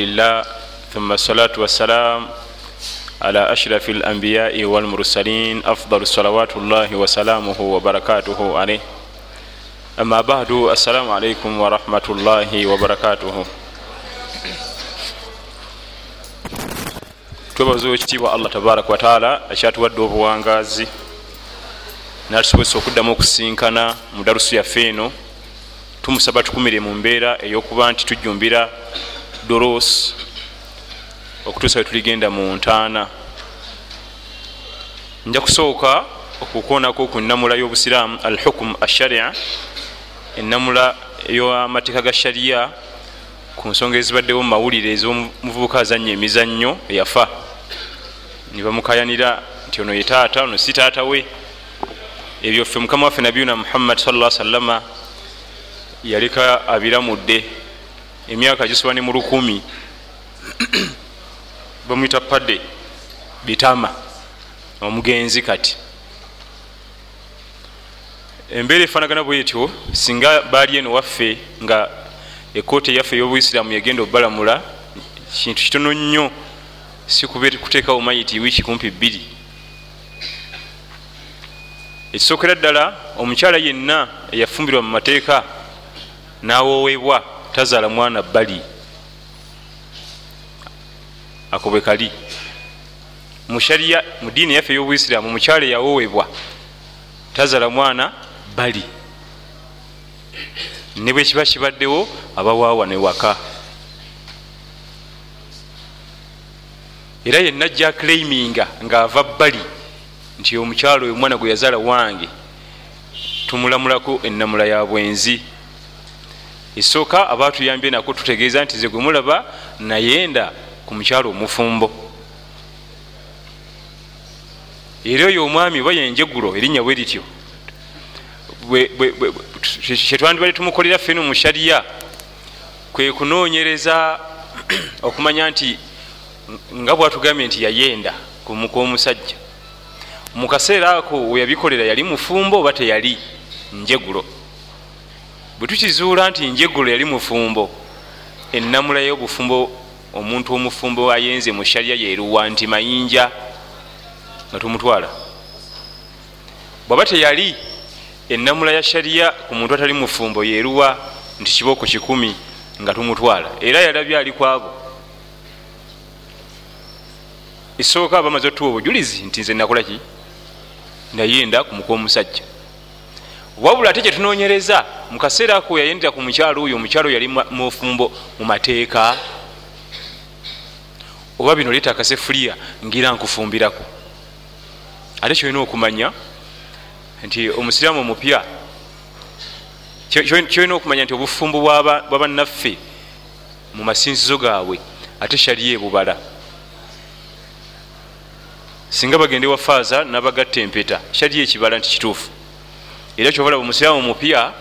rasulillah thumma salatu wassalam ala ashrafi alambiyai walmursalin afdalu salawatullahi wasalamuhu wabarakatuhu alaih ama badu assalamu alaikum warahmatullahi wabarakatuhu twebaza ekitiibwa allah tabaraka wataala ekyatuwadde obuwangazi natusobozesa okuddamu okusinkana mu dalusu yaffe eno. Tumusaba tukumire mu mbeera ey'okuba nti tujjumbira doros okutuusa we tuligenda mu ntaana. Nja kusooka okukoonako ku nnamula y'obusiraamu al hukumu asharia ennamula ey'amateeka ga shariya ku nsonga ezibaddewo mu mawulire ez'omuvubuka azanya emizannyo eyafa. Ne bamukayanira nti ono ye taata ono si taata we. Ebyo ffe mukama waffe nabiyuna muhammad salla sallama yaleka abiramudde emyaka gisoba ne mu lukumi bamwita padde bitama omugenzi kati. Embeera efaanagana bwetyo singa baali eno waffe nga ekooti eyaffe ey'obuisiraamu yagenda obalamula kintu kitono nnyo si kuteekawo mayiti wiiki kumpi bbiri. Ekisookera ddala omukyala yenna eyafumbirwa mu mateeka n'awoowebwa tazaala mwana bbali ako bwe kali. Mu shariya mu diini yaffe ey'obuisiraamu omukyala eyawoowebwa tazaala mwana bali ne bwe kiba kibaddewo abawaawa ne waka. Era yenna ajja claiminga ng'ava bbali nti omukyalo oyo omwana gwe yazaala wange tumulamulako ennamula ya bwenzi esooka abatuyambye nako tutegeeza nti ze gwe mulaba nayenda ku mukyalo omufumbo. Era oyo omwami oba yenjegulo erinnya bwe lityo. Kyetwandibadde tumukolera ffeno mu shariya kwe kunoonyereza okumanya nti nga bwatugambye nti yayenda kwomusajja mu kaseera ako weyabikolera yali mufumbo oba teyali njegulo bwe tukizuula nti njegulo yali mufumbo ennamula y'obufumbo omuntu omufumbo ayenze mu shariya yeruwa nti mayinja nga tumutwala. Bwaba teyali ennamula ya shariya ku muntu atali mufumbo yeruwa nti kibooko kikumi nga tumutwala. Era yalabye ali kwabo esooka bamaze otuwa obujulizi nti nze nakolaki nayenda ku muka omusajja wabula ate kyetunoonyereza mu kaseera ako yayendera ku mukyalo oyo omukyalo yali mufumbo mu mateeka oba bino leeta akasefuliya ngira nkufumbirako. Ate kyolina okumanya nti omusiraamu omupya kyolina okumanya nti obufumbo bwabannaffe mu masinzizo gaabwe ate shaliyo ebubala singa bagende wa faaza nabagatta empeta shaliyo ekibala nti kituufu era kyobalaba omusiraamu omupya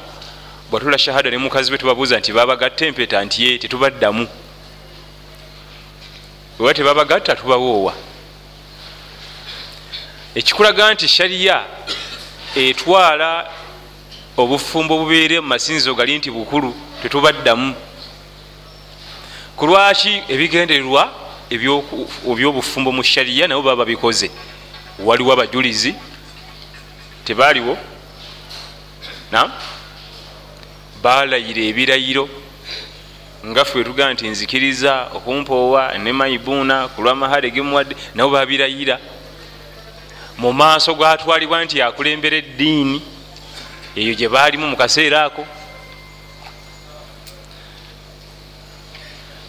bwatula shahada ne mukazi we tubabuuza nti babagatta empeta nti ye tetubaddamu. Oba tebabagatta tubawoowa. Ekikulaga nti shariya etwala obufumbo bubeere mu masinzizo gali nti bukulu tetubaddamu. Ku lwaki ebigendererwa ebyobufumbo mu shariya nabo baba babikoze? Waliwo abajulizi? Tebaaliwo balayira ebirayiro nga ffe tugaa nti nzikiriza okumpoowa ne maibuuna ku lwamahale gemuwadde nabo babirayira. Mu maaso gatwalibwa nti akulembera eddiini eyo gye baalimu mu kaseera ako.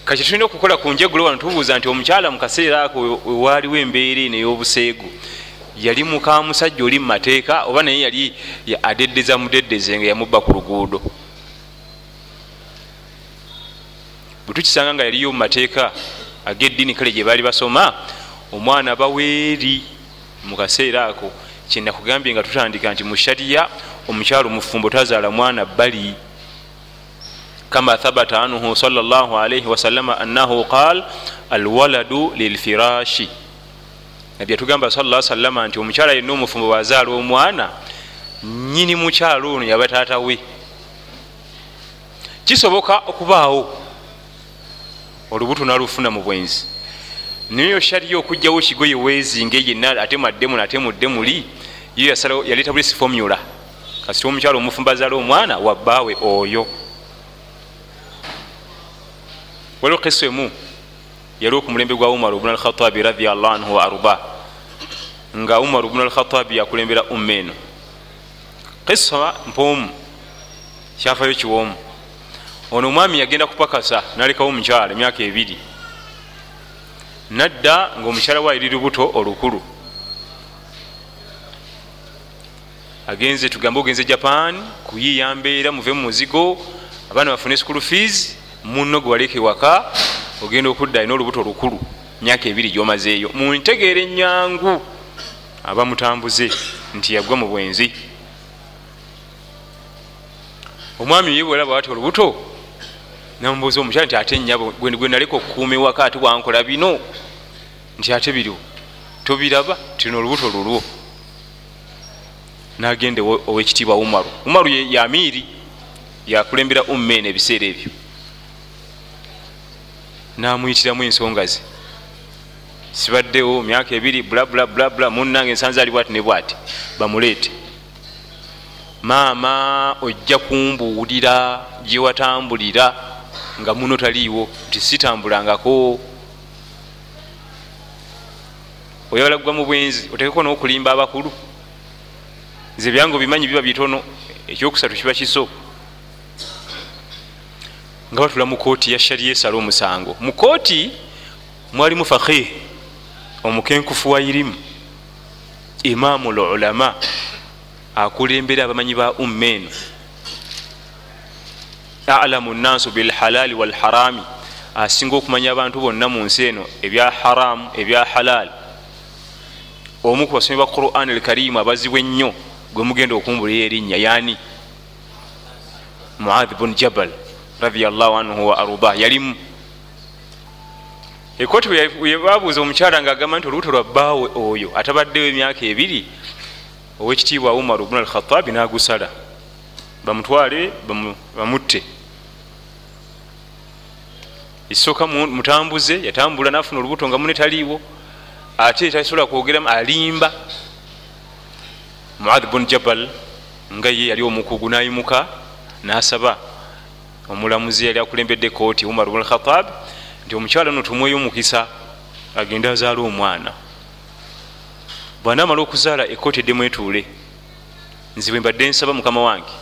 Kati tulina okukola ku njegulo wano tubuuza nti omukyala mu kaseera ako wewaaliwo embeera eno ey'obuseegu yali muka musajja oli mu mateeka oba naye yali adeddeza mudeddeze nga yamubba ku luguudo. Bwe tukisanga nga yaliyo mu mateeka ag'eddiini kale gye baali basoma omwana baweeri mu kaseera ako kyenakugambye nga tutandika nti mu shariya omukyalo omufumbo tazaala mwana bali kama thabata anhu salllah alaihi wasalama annahu qal alwaladu lilfirashi nabye tugamba sa salama nti omukyala yenna omufumbo bwazaala omwana nyini mukyalo ono yaba taata we. Kisoboka okubaawo olubuto nalufuna mu bwenzi. Naye shariya okugjawo kigoye wezinga yenna ate maddemu nate mudde muli yasala yaleeta bulisi formula. Kasita omukyalo omufumba azaala omwana wabbaawe oyo. Waliwo kisa emu yali okumulembe gwa umar bnu alkhatabi radiallah anhu wa arba nga umar bnu alkhatabi yakulembera umma eno. Kisa mpoomu kyafayo kiwoomu. Ono omwami yagenda kupakasa nalekawo omukyala emyaka ebiri. Nadda ngaomukyala we ayiri lubuto olukulu. Agenze tugambe ogenze japan kuyiya mbeera muve mu muzigo abaana bafune school fees muno gwe waleka ewaka ogenda okudda alina olubuto olukulu myaka ebiri gyomazeeyo. Muntegeera enyangu abamutambuze nti yagwa mu bwenzi. Omwami ye bwelaba ati olubuto namubuuza omukyala nti ate nyabo gwe naleka okukuuma ewaka ate wankola bino? Nti ate biriwo tobiraba tino olubuto lulwo. Nagende owekitiibwa umaru. Umaru yamiiri yakulembera ummeene ebiseera ebyo. Namuyitiramu ensonga ze sibaddewo myaka ebiri blablablabla munange ensanze ali bwati ne bwati bamuleete. Maama ojja kumbuulira gyewatambulira nga muno taliiwo nti sitambulangako. Oyagala kugwa mu bwenzi otekeko nokulimba abakulu. Nze byange bimanyi biba bitono ekyokusatu kiba kiso. Nga batula mu kooti ya shariya esala omusango mu kooti mwalimu faqih omukenkufu wa irimu imamu lulama akulembera abamanyi ba umma eno. Alamu nnansu bilhalali walharami asinga okumanya abantu bonna mu nsi eno ebya haramu ebya halali omu ku basomi ba quran alkarimu abazibu ennyo gwe mugenda okumbulira erinnya yani muadh bun jabal radiallahu anhu wa arda yalimu ekoti webabuuza omukyala nga agamba nti olubuto lwa bbaawe oyo atabaddewo emyaka ebiri owekitiibwa umaru bnu alkhatabi nagusala. Bamutwale bamutte. Esooka mutambuze yatambula nafuna olubuto nga mune taliiwo ate tasobola kwogeramu alimba. Muadh bun jabal nga ye yali omukugu nayimuka nasaba omulamuzi yali akulembedde kooti umar bn khatab nti omukyala no tumweyo omukisa agende azaala omwana. Bwanamala okuzaala ekooti eddemu etuule nzibwe mbadde nsaba mukama wange.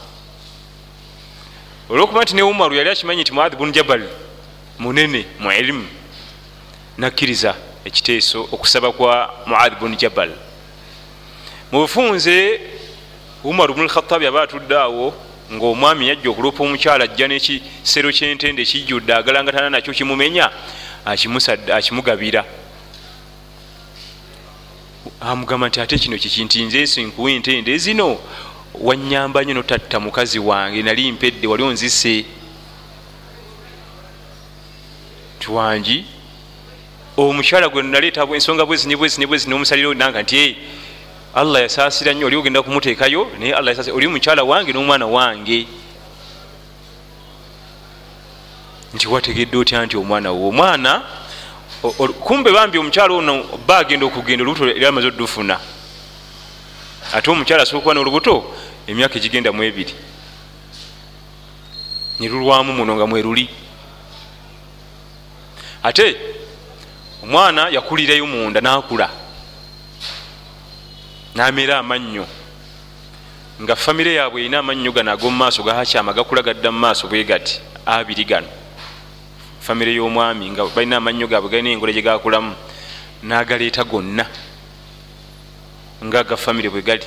Olwokuba nti ne umaru yali akimanyi nti muadh bun jabal munene mu ilimu nakkiriza ekiteeso okusaba kwa muadh bun jabal. Mu bufunze umaru bnu lkhatabi aba atudde awo ngaomwami yajja okulopa omukyala ajja nekisero kyentende kijjudde agalangatana nakyo kimumenya akimugabira. Amugamba nti ate kino kikinti nze sinkuwa entende zino wanyamba nyo notatta mukazi wange nali mpedde wali onzise tiwangi omukyala gwe naleeta ensonga bwezini bwezini bwezini omusaliro nanga nti allah yasaasira nnyo oli ogenda kumuteekayo naye allah yasasira oli mukyala wange n'omwana wange. Nti wategedde otya nti omwana wo? Omwana kumbe bambi omukyala ono ba agenda okugenda olubuto lyamaze oddufuna. Ate omukyala asookuba n'olubuto emyaka egigenda mu ebiri. Nilulwamu muno nga mweruli ate omwana yakulirayo munda nakula namera amannyo. Nga famire yaabwe erina amannyo gano ag'omumaaso gahakyama gakula gadda mu maaso bwe gati abiri gano. Famire y'omwami nga balina amannyo gaabwe galina engola gye gakulamu n'agaleeta gonna nga aga famire bwe gali.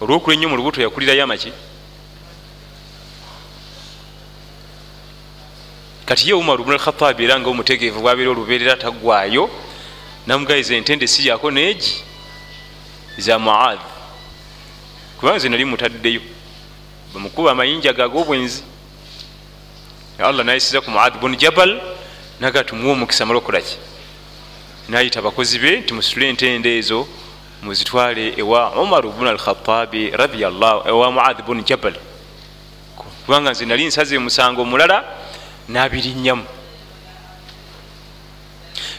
Olwokula ennyo mu lubuto yakulirayo amaki kati ye umaru bnu alkhatabi era nga omutegeevu bwabeera olubeerera taggwayo namugayiza entende siyako neegi za muadh. Kubanga ze nali mutaddeyo bamukuba amayinja gagobwenzi allah nayisiza ku muadh bun jabal naga tumuwa omukisa malokolaki nayita abakozi be nti musitule entende ezo muzitwale ewa umaru bnu alkhatabi radiallah ewa muadh bun jabal. Kubanga nze nali nsaze musango omulala nabirinnyamu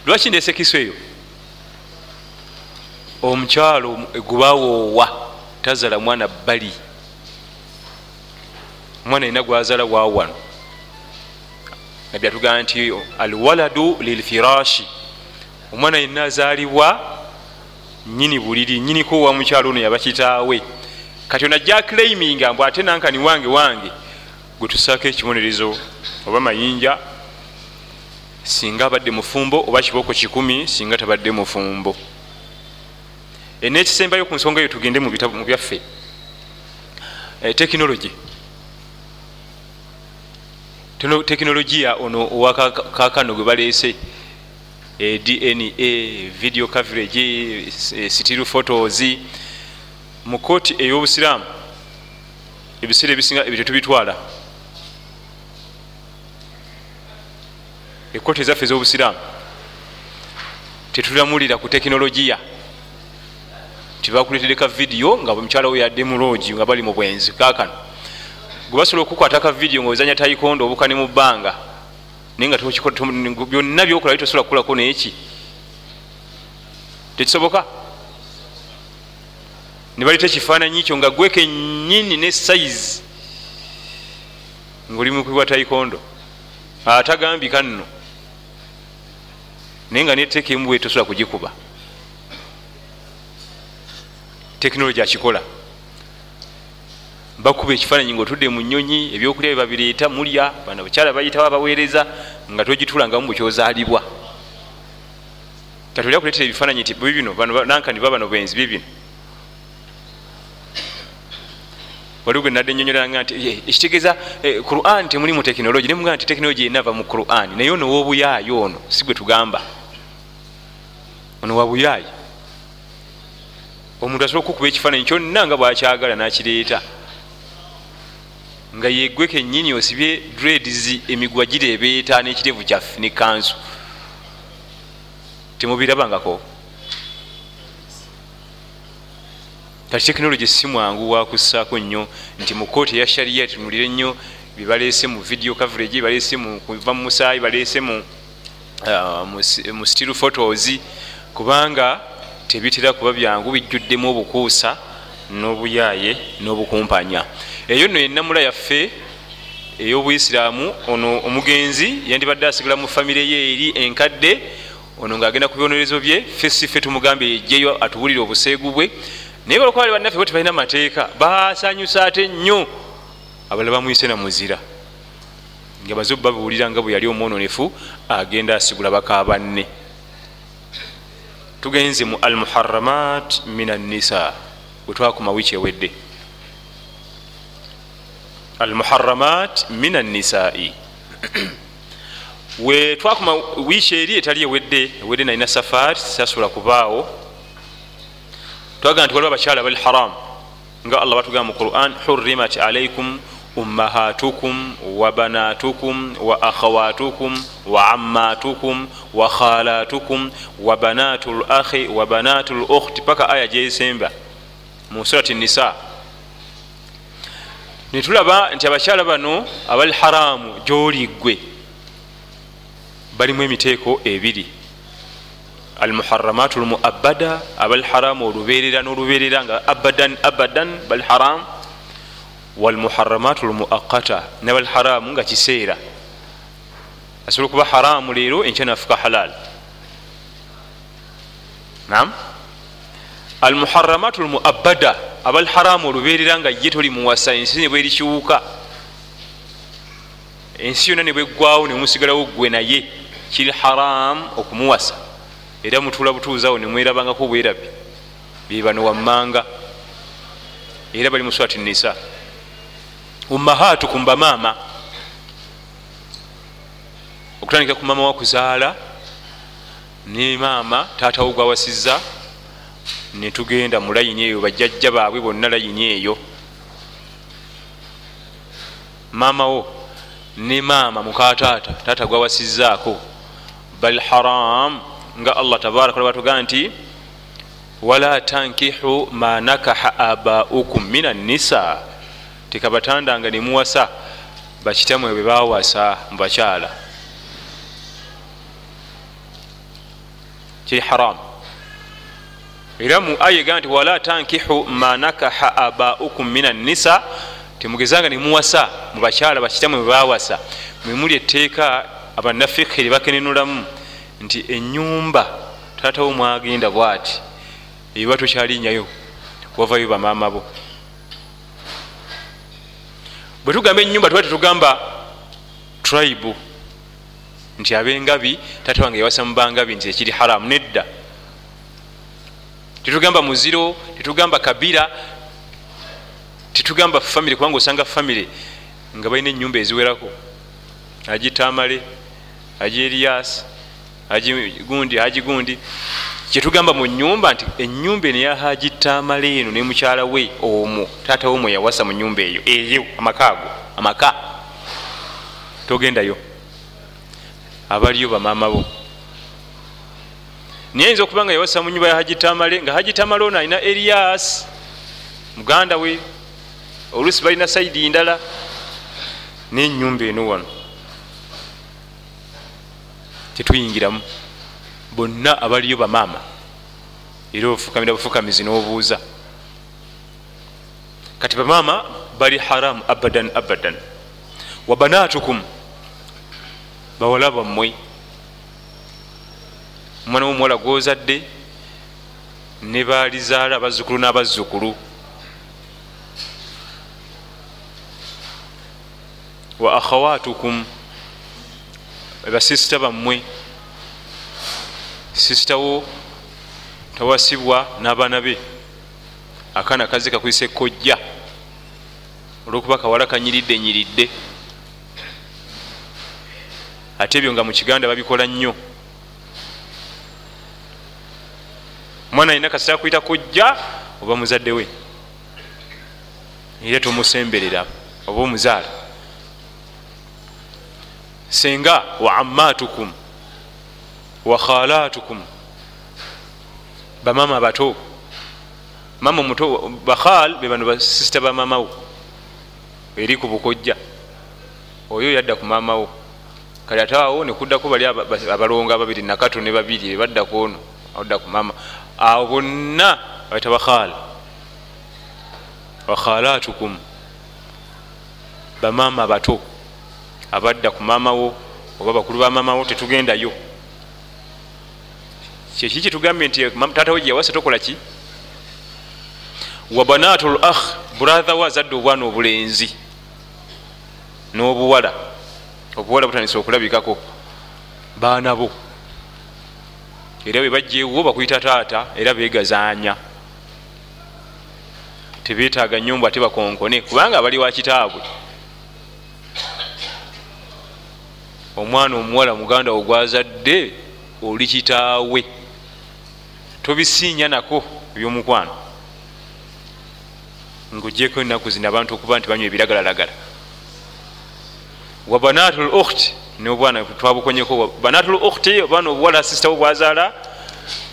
lwaki ndesekiso eyo omukyalo gubawoowa tazala mwana bali omwana yina gwazala wawano nabyatugamba nti alwaladu lilfirashi. Omwana yina azalibwa nyini buliri nyiniko wa mukyalo ono yabakitaawe. Kati onajja claiminga mbw ate nankani wange wange gwetusaako ekibonerezo oba mayinja singa abadde mufumbo oba kibooko kikumi singa tabadde mufumbo nekisembayo ku nsonga eyo tugende mu byaffe. E, tekinologi tekinologiya ono owakakano gwe baleese e, dna video coverage still photos mu kooti ey'obusiraamu ebiseera ebisinga ebyo tetubitwala. Ekooti ezaffe ez'obusiraamu tetulamulira ku tekinologiya tibakuletereka vidiyo nga mukyala we yadde muloogi nga bali mu bwenzi kakano gwebasobola okukwata ka vidiyo nga ozanya taikondo obukane mu bbanga naye nga byonna byokola bi tosobola kukolako neeki tekisoboka? Nebaleta ekifaananyi kyo nga gweke nyini ne saizi ngaoli mukubwa taikondo atagambika nno. Naye nga neteeka emu tosobola kugikuba tekinologi akikola. Bakuba ekifaananyi ngaotudde mu nyonyi ebyokulya byebabireeta mulya bana bakyala bayitawo abaweereza nga togitulangamu bwekyozaalibwa katolya kuleetera ebifaananyi nti bibino nankani ba bano bwenzi bibino waliwo gwe nadde nyonyolanga nti ekitegeeza quran temulimu tekinologi nemugamba nti tekinologi yenava mu quran naye ono wobuyaayi ono si gwe tugamba. Ono wabuyaayi omuntu asobola okukuba ekifaananyi kyonna nga bwakyagala nakireeta. Nga yegwe kenyini osibye dreds emigwa gireebeeta nekirevu kyaffe ne kansu. Temubirabangako? Kati tekinologi si mwangu wakussaako nnyo nti mu kooti eya sharia tunulire nnyo byebalese mu video coverage balese kuva mu musaayi balese mu uh, still photos. Kubanga tebitera kuba byangu bijjuddemu obukuusa n'obuyaaye n'obukumpanya. Eyo nno yenamula yaffe ey'obuisiraamu ono omugenzi yandibadde asigala mu famire ye eri enkadde ono ngaagenda ku byonerezo bye fesife tumugambe yejjeyo atuwulire obuseegu bwe. Naye balokuba bali bannaffe bo tebalina mateeka basanyusa ate nnyo abalala bamwise na muzira. Nga baze babiwulira nga bwe yali omwononefu agenda asigula baka banne tugenze mu almuharamat min annisa bwetwakuma wiiki ewedde. Almuharamat min annisai. We twakuma wiiki eri etali ewedde ewedde nalina safaari sasobola kubaawo twagamba nti waliwo abakyala bali haram nga allah batugamba mu quran hurimat alaikum ummahatukum wa banatukum wa akhawatukum wa ammatukum wa khalatukum wa banatu lakhi wa banatu lukhti paka aya gyesemba mu surati nisa netulaba nti abakyala bano abali haramu gyoligwe balimu emiteeko ebiri. Almuharamatu lmuabada abali haramu oluberera noluberera nga abadan abadan bali haramu walmuharamatu lmuakata nabali haramu nga kiseera asobola okuba haramu leero enkya nafuka halal nam almuharamatu lmuabada abali haramu oluberera nga ye toli muwasa ensi nebweri kiwuka ensi yonna nebweggwawo nemusigalawo gwe naye kiri haramu okumuwasa era mutuula butuuzawo nemwerabangako bwerabi bebano wammanga era bali muswati nisa ummahatukum bamaama okutandika ku maama wakuzaala ne maama taatawo gwawasizza netugenda mu layini eyo bajjajja baabwe bonna layini eyo. Maamawo ne maama mukataata taata gwawasizzaako. Bal haram nga allah tabaraka batugamba nti wala tankihu ma nakaha abaukum min annisa tekabatandanga nemuwasa bakitamwe bwe bawasa mu bakyala. Kiri haramu era mu aya ega nti wala tankihu manakaha abaukum min annisa temugezanga nemuwasa mu bakyala bakitamwe bwe bawasa mwemuli etteeka abanafikhi lyebakenenulamu nti enyumba taatawo mwagenda bwati? Eba tokyalinyayo wavayo bamaama bo bwe tugamba enyumba tuba tetugamba tribe. Nti abengabi taata wange yawasa mubangabi nti ekiri haramu nedda. Tetugamba muziro tetugamba kabira tetugamba famire kubanga osanga famire nga balina enyumba eziwerako. Aji tamale aji erias aji gundi haji gundi kyetugamba mu nyumba nti enyumba eno yahaji tamale eno ne mukyala we omwo taata womwe yawasa mu nyumba eyo eyo amaka ago amaka. Togendayo. Abaliyo bamaama bo. Naye yinza okuba nga yawasa mu nyumba ya haji tamale nga haji tamale ono alina erias muganda we. Oluusi balina saidi ndala nenyumba eno wano. Tetuyingiramu bonna abaliyo bamaama era ofukamira bufukamizi n'obuuza. Kati bamaama bali haramu abadan abadan. Wabanatukum bawala bammwe. Omwana womuwala gwozadde ne balizaala abazzukulu n'abazzukulu. Wa akhawatukum basisita bammwe sisitawo tawasibwa n'abaana be. Akaana kazi kakwisa ekkojja olwokuba kawala kanyiridde nyiridde. Ate ebyo nga mu kiganda babikola nnyo. Omwana alina kasita kuyita kujja oba muzadde we? Era tomusemberera oba omuzaala? Senga wa ammatukum wa khalatukum. Bamama bato. Mama muto bakhal bebano basisita bamamawo eri ku bukojja. Oyo yadda ku mamawo kali ate awo nekuddaku bali abalongo ababiri nakato ne babiri baddaku ono odda ku mama. Awo bonna baita bakhal wakhalatukum bamama bato. Abadda ku mamawo oba bakulu bamamawo tetugendayo kyeki kitugambye nti tatawo gyeyawasa tokola ki? Wabanatu l akh buratha we azadde obwana obulenzi n'obuwala. Obuwala butandisa okulabikako baana bo. Era bwe bajjeewo bakuyita taata era begazaanya tebetaaga nyumba ate bakonkone kubanga abali wa kitaabwe. Omwana omuwala muganda wo gwazadde oli kitaawe tobisiinya nako ebyomukwano. Ngaogyeko enaku zino abantu okuba nti banywa ebiragalalagala. Wa banatu l ukhti nobwana twabukonyeko banatu l ukhti obwana obuwala sisitawo bwazaala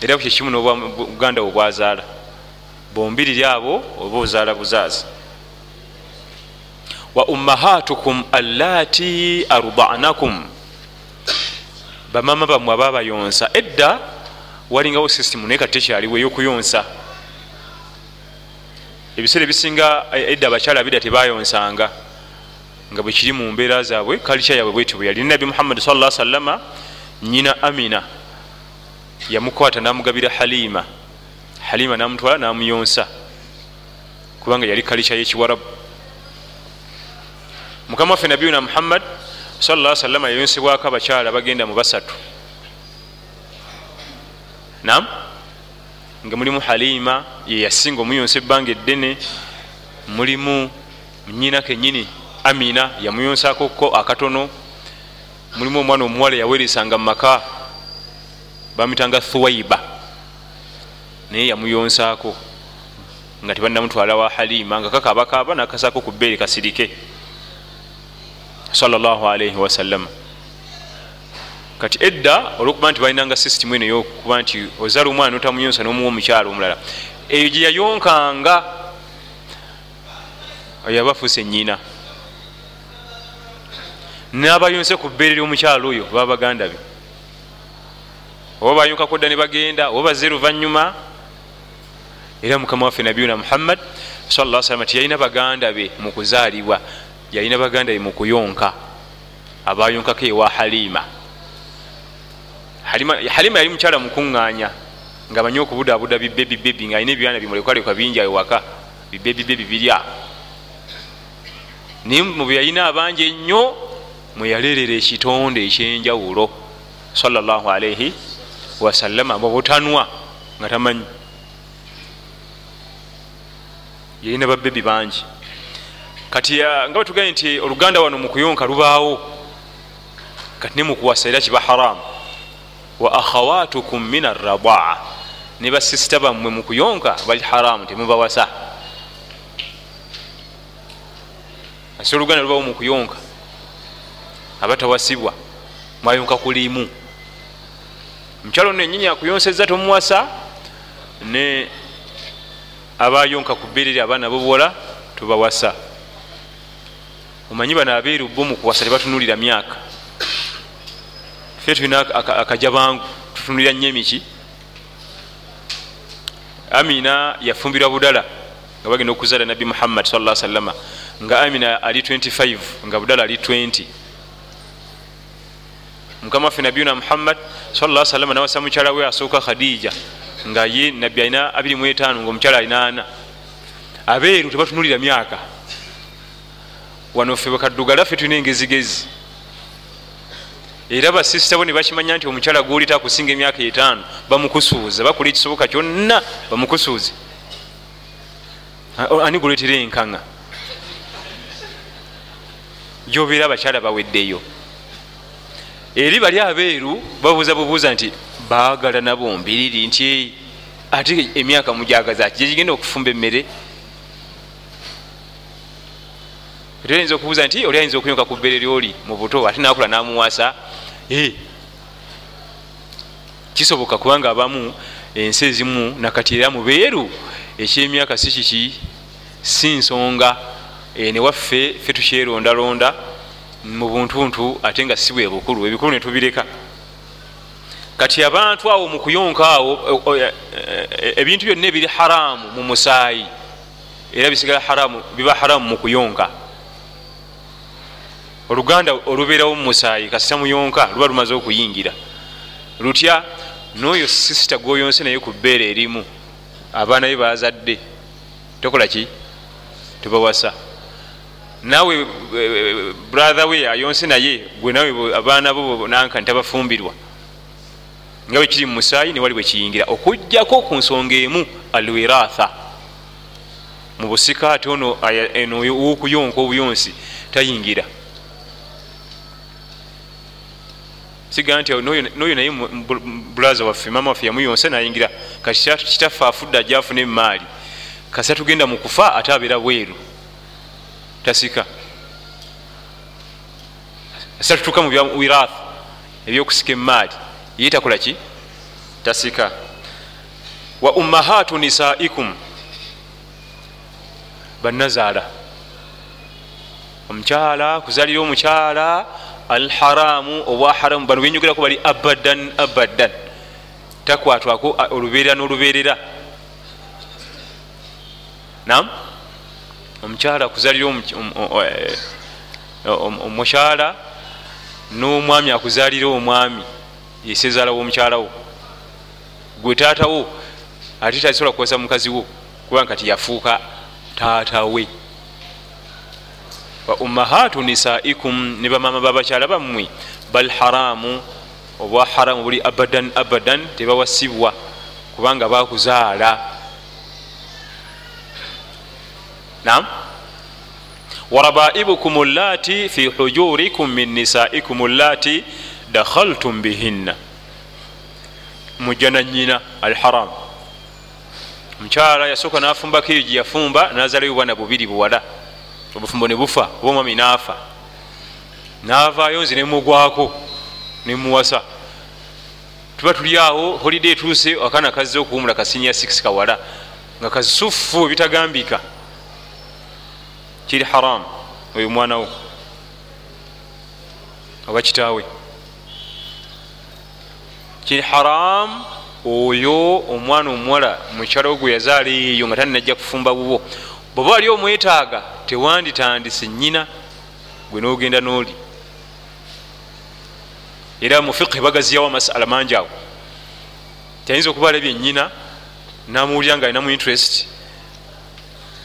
era kyekimu nobuganda wo bwazaala. Bombiriri abo oba ozaala buzaazi. Wa ummahatukum allati ardanakum bamama bamwe ababayonsa edda walingawo system naye kati tekyaliwo eyokuyonsa. Ebiseera ebisinga edda abakyala bidda tebayonsanga nga bwekiri mu mbeera zaabwe kalica yabwe bweti bwe yali. Nabi muhammadi sa salama nyina amina yamukwata namugabira halima. Halima namutwala namuyonsa kubanga yali kalica yekiwarabu. Mukama waffe nabiyuna muhammad sala salama yayonsebwako abakyala bagenda mu basatu nam nga mulimu halima yeyasinga omuyonsa ebbanga eddene. Mulimu nyina kenyini amina yamuyonsakoko akatono. Mulimu omwana omuwala yaweresanga mumaka bamitanga thuwaiba. Naye yamuyonsako nga tebanamutwala wa halima nga kakabakaba nakasako ku bbeere kasirike. Salllahalaihi wasallama kati edda olwokuba nti balinanga system eno yokuba nti ozala omwana notamuyonsa nomuwa omukyalo omulala eyo gye yayonkanga yaba afuuse enyina nabayonse ku bbeere lyomukyalo oyo baba baganda be. Oba bayunkako dda ne bagenda oba bazze luvanyuma era mukama waffe nabiyuna muhammad sala salama tiyalina baganda be mu kuzaalibwa yalina baganda be mu kuyonka abayonkako ewa halima halima yali mukyala mukuŋŋaanya nga manyi okubudaabuda bibebibebi nga alina ebyana bimulekwalekwa bingi ewaka bibebibebi birya. Naye mubwe yalina abangi ennyo mweyaleerera ekitonde ekyenjawulo salaalaihi wasallama mubutanwa nga tamanyi. Yalina babebi bangi. Kati nga batugambye nti oluganda wano mukuyonka lubaawo kati ne mukuwasa era kiba haramu wa akhawatukum min arradaa ne basisita bammwe mukuyonka bali haramu temubawasa. Asi oluganda lubawo mukuyonka abatawasibwa mwayonka kulimu mukyalo no enyinyi akuyonseza tomuwasa ne abayonka ku bbereri abaana bobuwala tubawasa. Omanyi bano abeeru bo mukuwasa tebatunulira myaka fe tulina akaja bangu tutunulira nnyo emiki. Amina yafumbirwa budala nga bagenda okuzaala nabbi muhammad sa salama nga amina ali 25 nga budala ali 20 mukama waffe nabiyuna muhammad sa salama nawasa mukyala we asooka khadija nga ye nabbi alina 25 nga omukyala alina 4 abeeru tebatunulira myaka. Wano ffe bakaddugala ffe tulina engezigezi era basisita bo ne bakimanya nti omukyala gwolita akusinga emyaka etaano bamukusuuza bakola ekisoboka kyonna bamukusuuze. Ani guletera enkaŋa gyobeera abakyala baweddeyo. Eri bali abeeru babuuza bubuuza nti baagala nabo mbiriri nti ate emyaka mujagazaki gyegigenda okufumba emmere oyinza okubuuza nti oli ayinza okuyonka ku bbeere lyoli mu buto ate nakula namuwasa? Kisoboka kubanga abamu ensi ezimu nakati era mubeeru ekyemyaka si kiki? Si nsonga. Newaffe fe tukyerondalonda mu buntuntu ate nga si bwe bukulu ebikulu netubireka kati abantu awo mu kuyonka awo ebintu byonna ebiri haramu mu musaayi. Era bisigala haramu biba haramu mu kuyonka oluganda olubeerawo mu musaayi kasita muyonka luba lumaze okuyingira. Lutya noyo sisita gwoyonse naye ku bbeere erimu abaana be bazadde tokola ki? Tubawasa. Nawe brathe we ayonse naye gwe nawe abaana bo nanka ntabafumbirwa. Nga bwe kiri mu musaayi newali bwe kiyingira. Okugjako ku nsonga emu alwiratha. Mu busika ate ono wokuyonka obuyonsi tayingira sigaa nti noyo naye bulaza waffe mama waffe yamuyonsa nayingira kati kitaffe afudde ajja afuna emaali kasita tugenda mu kufa ate abeera bweru. Tasika. Asita tutuuka mu byawirath ebyokusika emaali ye takola ki? Tasika. Wa ummahatu nisaikum banazaala omukyala kuzalira omukyala alharamu obwa haramu bano benyogerako bali abadan abadan takwatwako oluberera noluberera nam omukyala kuzalira omukyala n'omwami akuzalira omwami yesezaala womukyalawo gwe taatawo ate tasobola kukozesa mukazi wo kubanga kati yafuuka taatawe wa ummahatu nisaikum ne bamama babakyala bammwe. Bal haramu obwa haramu buli abadan abadan tebawasibwa kubanga bakuzaala. Nam warabaibukum llati fi hujurikum min nisaikum llati dakhaltum bihinna. Mujja nanyina alharam omukyala yasooka nafumbako eyo gyeyafumba nazalayo bwana bubiri buwala obufumbo nebufa oba omwami naafa navaayo nze nemugwako nemuwasa tuba tuli awo holiday etuuse akaana kazze okuwumula kasinya 6 kawala nga kasufu ebitagambika. Kiri haram oyo omwanawo oba kitaawe. Kiri haram oyo omwana omuwala mukyalo gwe yazaala eyo nga taninajja kufumba bubwo bweoba wali omwetaaga tewanditandise nyina gwe nogenda nooli era mufiqhi bagaziyawo amasala mangi awo. Tiyinza okuba alabye nyina namuwulira nga alinamu interest.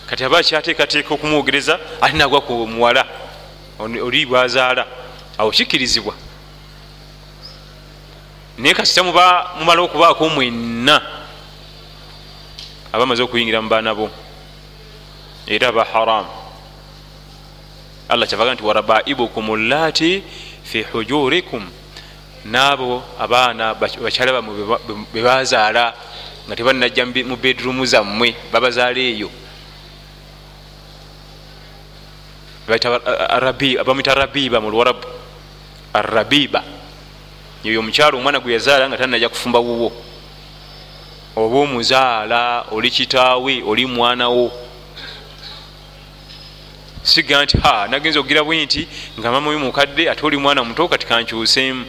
Kati aba kyateekateeka okumwogereza ate nagwa ku muwala oli bwazaala awo kikkirizibwa. Naye kasita mumala okubaako mwenna aba amaze okuyingira mu baana bo era aba haramu allah kyavaga nti warabaibukum llati fi hujurikum. Naabo abaana bakyala bamwe bebazaala nga tebanajja mu bedrumu zammwe babazaala eyo. Bamwita rabiba mu lwarabu arabiba yoyo omukyalo omwana gwe yazaala nga tanajja kufumba wuwo. Oba omuzaala oli kitaawe oli mwanawo siga nti ha nagenza okugira bwe nti nga mama we mukadde ate oli mwana muto kati kankyuseemu.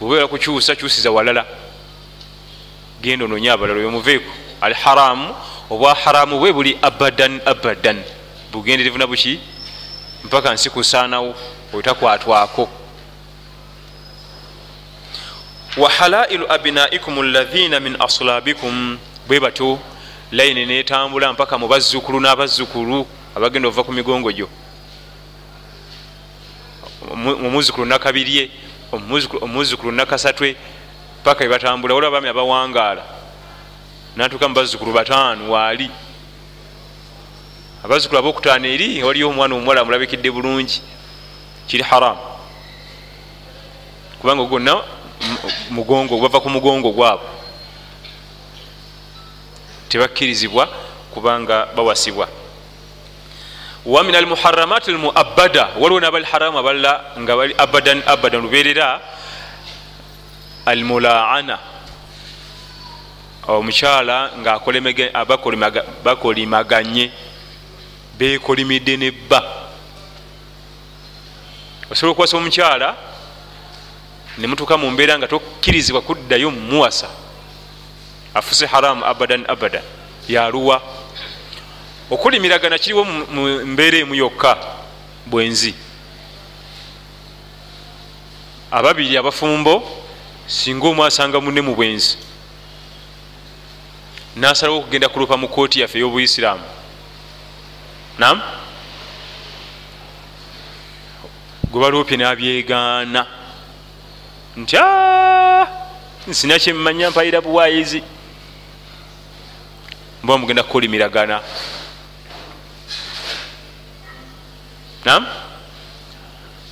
Obeera kukyusa kyusiza walala. Genda ononye abalala oyomuveeko al haramu obwa haramu bwe buli abadan abadan. Bugenderevu na buki? Mpaka nsi kusaanawo otakwatwako wa halailu abinaikum lathina min aslabikum. Bwe batyo layini netambula mpaka mu bazzukulu n'abazzukulu abagenda ova ku migongo gyo. Omuzukulu nakabirye omuzukulu nakasatwe paka ebatambula waliwo abaami abawangaala. Natuuka mu bazzukulu bataano waali. Abazzukulu abokutaano eri waliyo omwana omuwala amulabikidde bulungi. Kiri haramu kubanga gonna mugongo bava ku mugongo gwabo tebakkirizibwa kubanga bawasibwa wamin almuharamat almuabada waliwo nabali haramu abalala nga bali abadan abadan luberera almulaana. Omukyala nga bakolimaganye bekolimidde nebba osobola okuwasa omukyala nemutuuka mu mbeera nga tokkirizibwa kuddayo mumuwasa afuse haramu abadan abadan yaluwa okulimiragana kiriwo mu mbeera emu yokka bwenzi. Ababiri abafumbo singa omu asanga munne mu bwenzi. Nasalawo okugenda kulupa mu kooti yaffe ey'obuisiraamu nam gwe baluupye nabyegaana. Nti nsina kyemmanya mpayira buwayizi. Mba mugenda kukolimiragana nam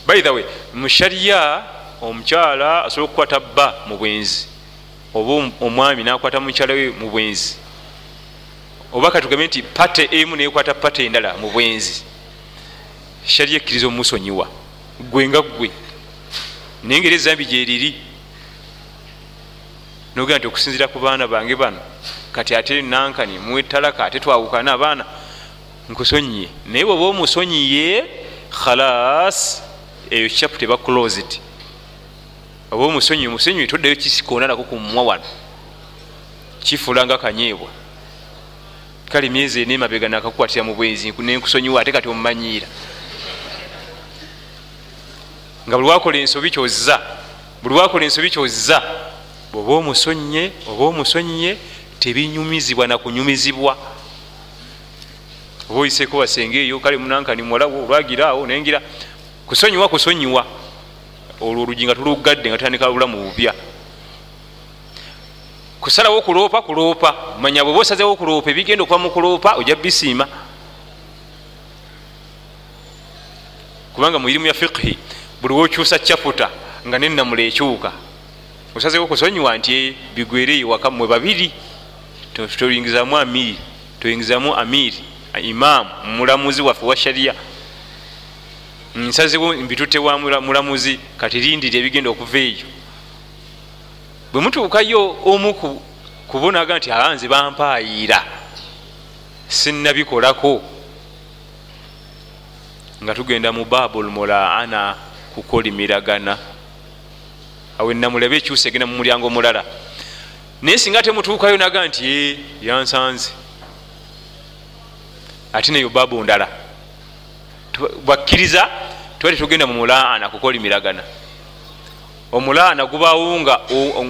by the way mushariya omukyala asobola okukwata bba mu bwenzi. Oba omwami nakwata mukyala we mu bwenzi. Oba katugambe nti pate emu nekwata pate endala mu bwenzi. Shariya ekkiriza omumusonyiwa gwe nga gwe naye ngeri ezambi gyeriri nogenda nti okusinzira ku baana bange bano kati ate nankani mwetalaka ate twawukana abaana nkusonyiye naye bweoba omusonyiye khalas eyo chapu teba closed oba omusonyi musonyi toddayo kisikoona nako kumumwa wano. Kifuulanga kanyeebwa. Kale myezi ena emabega nakakukwatira mu bwenzi nenkusonyiwa ate kati omumanyiira. Nga buli wakola ensobi kyozza buli wakola ensobi kyozza bweoba omusonye oba omusonyiye tebinyumizibwa nakunyumizibwa oba oyiseko wasenga eyo kale munankani muwalawo olwagiraawo nengira. Kusonyiwa kusonyiwa. Olwo olugi nga tulugadde nga tutandika lulamu bupya kusalawo okuloopa kuloopa. Manya bweba osazewo okuloopa ebigenda okuva mu kuloopa ojja bisiima. Kubanga mu irimu ya fiqhi buli wokyusa chaputa nga nenamula ekyuka osazewo okusonyiwa nti bigwere ewaka mwe babiri. Toyingizamu amiri toyingizamu amiri imamu mulamuzi waffe wa shariya nsazewo mbitute wa mulamuzi kati lindira ebigenda okuva eyo. Bwe mutuukayo omu kubonaga nti abanze bampaayira sinabikolako nga tugenda mu babul mulaana kukolimiragana awe namulabe ekyusa egenda mu mulyango omulala. Naye singa temutuukayo naga nti e yansanze ate neyo babu ndala. Bakkiriza tuba tetugenda mu mulaana kukolimiragana omulaana gubawo nga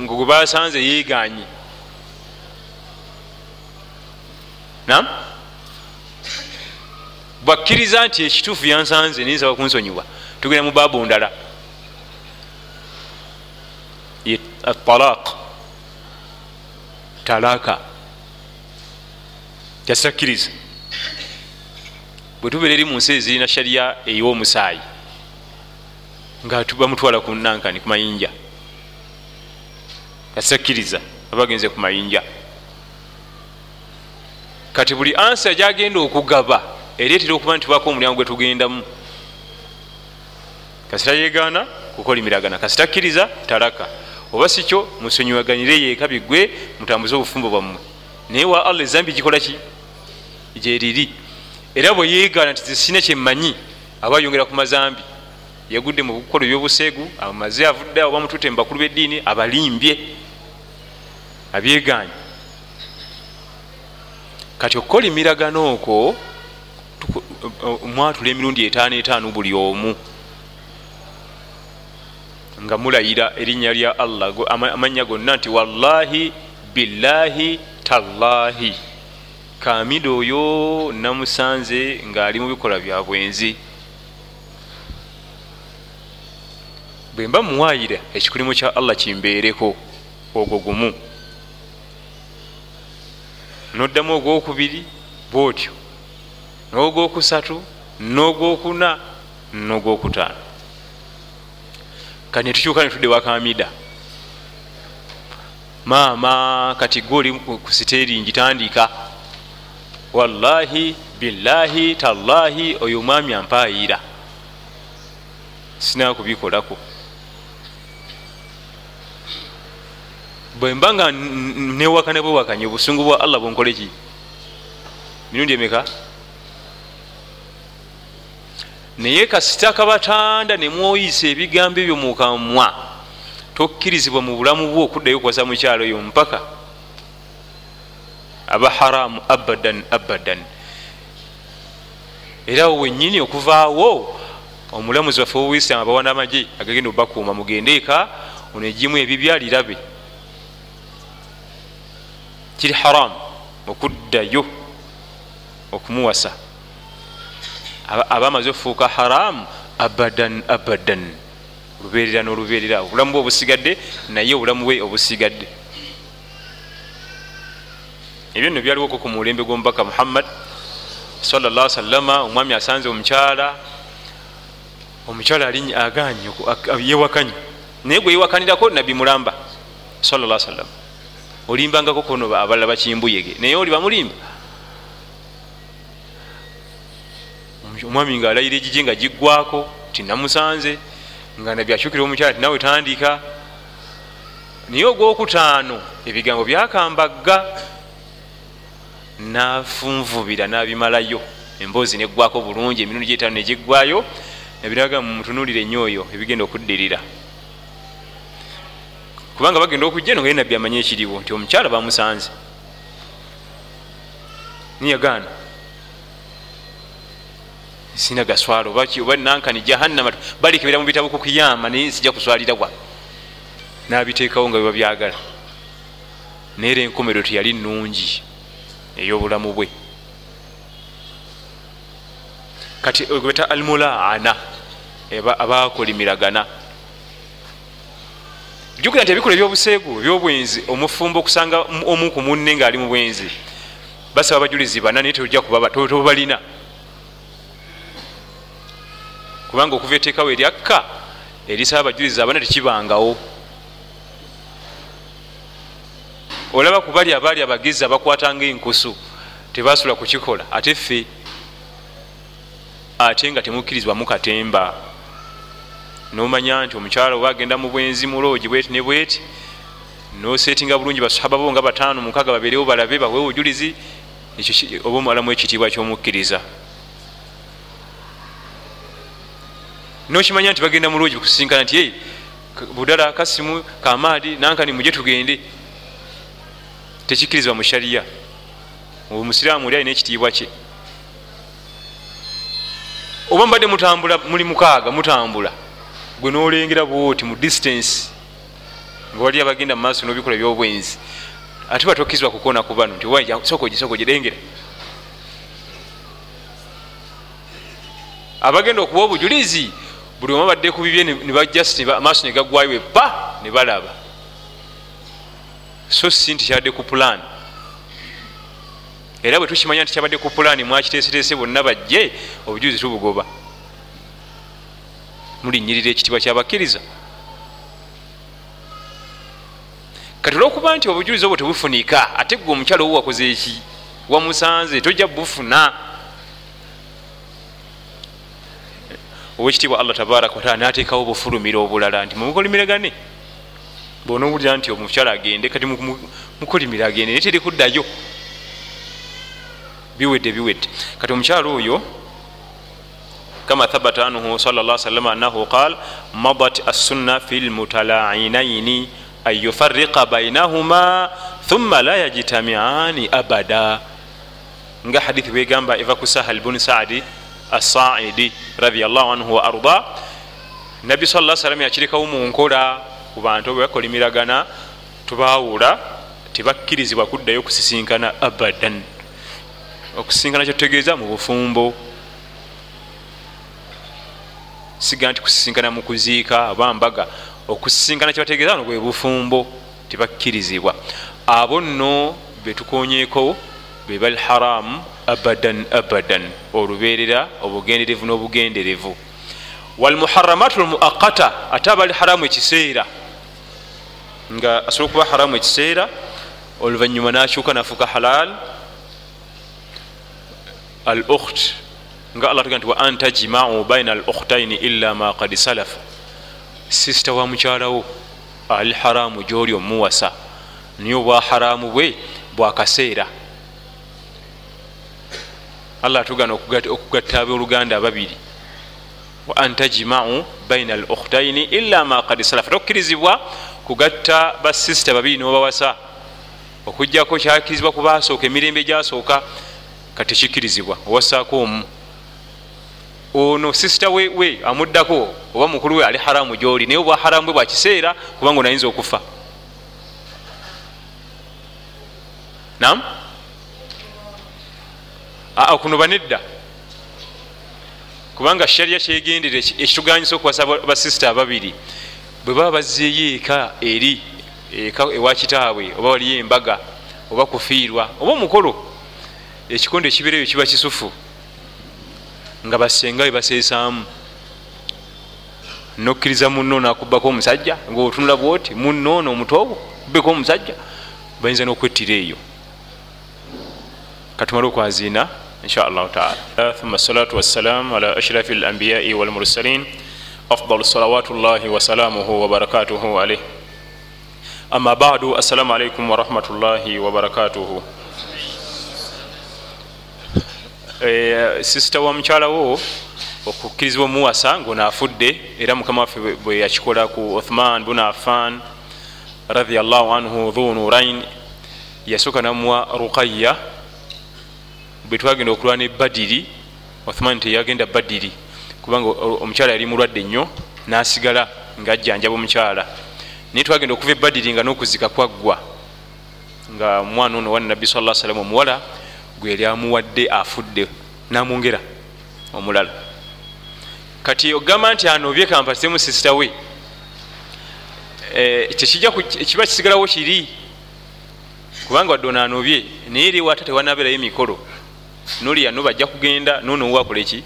gwebasanze yeeganye nam bakkiriza nti ekituufu yansanze ninsaba kunsonyiwa. Tugenda mu babu ndala. Talaq talaka. Kyasitakkiriza bwe tubeera eri mu nsi ezirina shariya ey'omusaayi nga bamutwala ku nankani ku mayinja. Kyasitakkiriza abagenze ku mayinja. Kati buli ansa gyagenda okugaba ereetera okuba nti bako omulyango gwe tugendamu. Kasita yegaana kukolimiragana kasitakkiriza talaka. Oba sikyo musonyiwaganire yeeka bigwe mutambuze obufumbo bwammwe. Naye wa allah ezambi gikola ki? Gyeriri era bwe yeegaana nti zisina kyemmanyi aba yongera ku mazambi. Yagudde mu kukola ebyobuseegu amaze avudde awo bamutute mu bakulu b'eddiini abalimbye abyeganye kati okukola emiragano okwo mwatula emirundi etaano etaano buli omu nga mulayira erinnya lya allah amannya gonna nti wallahi billahi tallahi kamida oyo namusanze ngaali mu bikola bya bwenzi. Bwe mba muwayira ekikulimu kya allah kimbeereko ogwo gumu. Noddamu ogwokubiri bwotyo n'ogwokusatu n'ogwokuna n'ogwokutaano. Kati netukyuka netudde wakamida maama kati gwe oli ku siteringi tandika wallahi billahi tallahi oyo omwami ampayira. Sinaa kubikolako. Bwemba nga newakane bwewakanye obusungu bwa allah bwenkoleki mirundi emeka? Naye kasita kabatanda nemwoyisa ebigambo ebyo mukamwa tokkirizibwa mu bulamu bwe okuddayo kuwasa mukyalo oyo mpaka aba haramu abadan abadan. Era awo wenyini okuvaawo omulamuzi waffe wobuisiramu abawana amagye agagenda obakuuma mugende eka onegimu ebibyalirabe kiri haramu okuddayo okumuwasa. Aba amaze okufuuka haramu abadan abadan. Oluberera noluberera obulamu bwe obusigadde naye obulamu bwe obusigadde ebyo nno byaliwoko ku mulembe gw'omubaka muhammad salla salama omwami asanze omukyala omukyala ali aganye yewakanye naye gwe yewakanirako nabbi mulamba salla salama olimbangako kono abalala bakimbuyege naye oli bamulimba. Omwami nga alayira egigi nga giggwako tinamusanze nga nabyakyukira omukyala tinawe tandika naye ogwokutaano ebigambo byakambagga nafunvubira nabimalayo. Emboozi neggwako bulungi emirundi gyetaano negiggwayo nebiraga mumutunulire ennyo oyo ebigenda okuddirira. Kubanga bagenda okujja nogaye nabbi amanye ekiriwo nti omukyala bamusanze niyagaana. Sina gaswala oba nankani jahannama balikebera mu bitabo kukiyama naye sijja kuswalira wa nabiteekawo nga biba byagala naye era enkomero teyali nungi ey'obulamu bwe. Kati gweta almulaana abakolimiragana jukira nti ebikola ebyobuseegu ebyobwenzi omufumbo okusanga omu ku munne ngaali mu bwenzi basaba abajulizi bana naye tojja kubabalina kubanga okuva eteekawo eryakka erisaba abajulizi abana tekibangawo olaba ku bali abaali abagezi abakwatanga enkusu tebasula kukikola. Ate ffe ate nga temukkirizibwa mukatemba nomanya nti omukyala oba agenda mu bwenzi muloogi bweti ne bweti nosetinga bulungi basahaba bo nga bataano mukaga babeerewo balabe bawe obujulizi oba omalamu ekitiibwa kyomukkiriza. Nokimanya nti bagenda mulwogi kusinkana nti budala kasimu kamaadi nankani muje tugende tekikkirizibwa mu shariya omusiraamu oli alina ekitiibwa kye. Oba mubadde mutambula muli mukaaga mutambula gwe nolengera bwoti mu distance nga wali abagenda mumaaso nobikola byobwenzi ate batokizibwa kukona ku bano nti sokogisokogirengera abagenda okuba obujulizi buli omu abadde ku bibye nebajamaaso negagwayo epa ne balaba so si nti kyabadde ku plan. Era bwe tukimanya nti kyabadde ku pulaani mwakiteeseteese bonna bajje obujulizi tubugoba. Mulinyirira ekitibwa kyabakkiriza. Kati olwokuba nti obujulizi obwo tebufunika ate gwe omukyalo owo wakoze eki? Wamusanze tojja bufuna. Owekitiibwa allah tabaraka wataala nateekawo obufulumiro obulala nti mumukolimiragane bona owulira nti omukyalo agende kati mukolimire agende naye terikuddayo biwedde biwedde. Kati omukyalo oyo kama thabata anhu salla salama annahu qal madat assunna fi lmutalainaini an yufariqa bainahuma thumma la yajtamiani abada. Nga hadithi bwegamba eva ku sahal bun saadi asaidi radiallahu anhu wa arda nabbi sa salam yakirekawo mu nkola ku bantu bwebakolimiragana tubawula tebakkirizibwa kuddayo kusisinkana abadan. Okusisinkana kyotutegeeza mu bufumbo. Siga nti kusisinkana mu kuziika aba mbaga. Okusisinkana kyebategeeza no bwe bufumbo tebakkirizibwa abo nno betukonyeko beba lharamu abadan abadan. Olubeerera obugenderevu n'obugenderevu. Walmuharamatu lmuakata ate abali haramu ekiseera nga asobola okuba haramu ekiseera oluvanyuma nakyuka nafuuka halal al ukht nga allah tuga nti wa an tajmau baina al ukhtaini illa ma kad salafa sisita wa mukyalawo ali haramu gyoli omuwasa niye obwa haramu bwe bwakaseera allah atugana okugatta aboluganda ababiri. Wa an tajmau baina al ukhtaini illa ma kad salafa tokkirizibwa kugatta basisita babiri nobawasa okugjako kyakirizibwa kubasooka emirembe gyasooka katekikkirizibwa owasaako omu. Ono sisita we, amuddako oba mukulu we ali haramu gyoli naye obwa haramu bwe bwakiseera kubanga onayinza okufa. Nam aa kuno banedda. Kubanga shariya kyegendere ekituganyisa okuwasa basisita ababiri bwe baba bazzeeyo eka eri eka ewa kitaabwe oba waliyo embaga oba kufiirwa oba omukolo ekikondo ekibeereyo kiba kisufu nga basenga webaseesaamu nokkiriza munno nakubako omusajja ngaotunula bwoti munno noomutoobo kubeko omusajja bayinza n'okwettira eyo. Katumale okwaziina insha allahu taala. Thumma salatu wassalam ala ashrafi alambiyai walmursalin afdalu salawatu llahi wasalamuhu wabarakatuhu alaih amma badu assalamu alaikum warahmatullahi wabarakatuhu sisita wa mukyalawo okukkirizibwa omuwasa ngaonaafudde era mukama waffe bwe yakikola ku uthman bun affan radiallahu anhu dhu nurain yasooka namuwa ruqaya bwe twagenda okulwana ebadiri uthman teyagenda badiri kubanga omukyala yali mulwadde nnyo nasigala ngaajjanjaba omukyala. Naye twagenda okuva ebadiri nga n'okuzika kwaggwa nga omwana ono wanabbi sa salam omuwala gwe yali amuwadde afudde namwongera omulala. Kati ogamba nti anobye kampasitemu sisita we kiba kisigalawo kiri kubanga wadde onanobye naye eri wata tewanabeerayo emikolo noli yano bajja kugenda nono wakoleki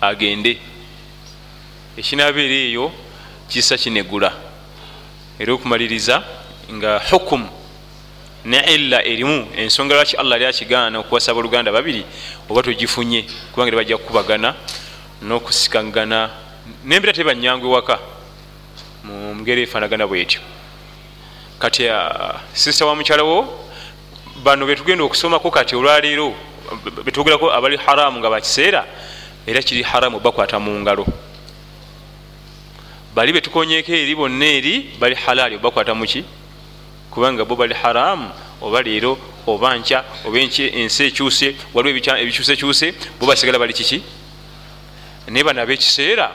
agende. Ekinabeera eyo kisa kinegula. Era okumaliriza nga hukumu ne illa erimu ensonga lwaki allah ali akigaana okuwasa boluganda babiri oba togifunye kubanga tebajja kukubagana n'okusikagana nembera tebanyangu ewaka. Mu ngeri efaanagana bwetyo. Kati sisita wa mukyalawo bano betugenda okusomako kati olwaleero betugerako abali haramu nga bakiseera era kiri haramu bakwata mu ngalo. Bali betukonyeko eri bonna eri bali halaali obakwata muki kubanga bo bali haramu oba leero oba nkya oba ensi ekyuse waliwo ebikyusekyuse bo basigala bali kiki? Naye bano abekiseera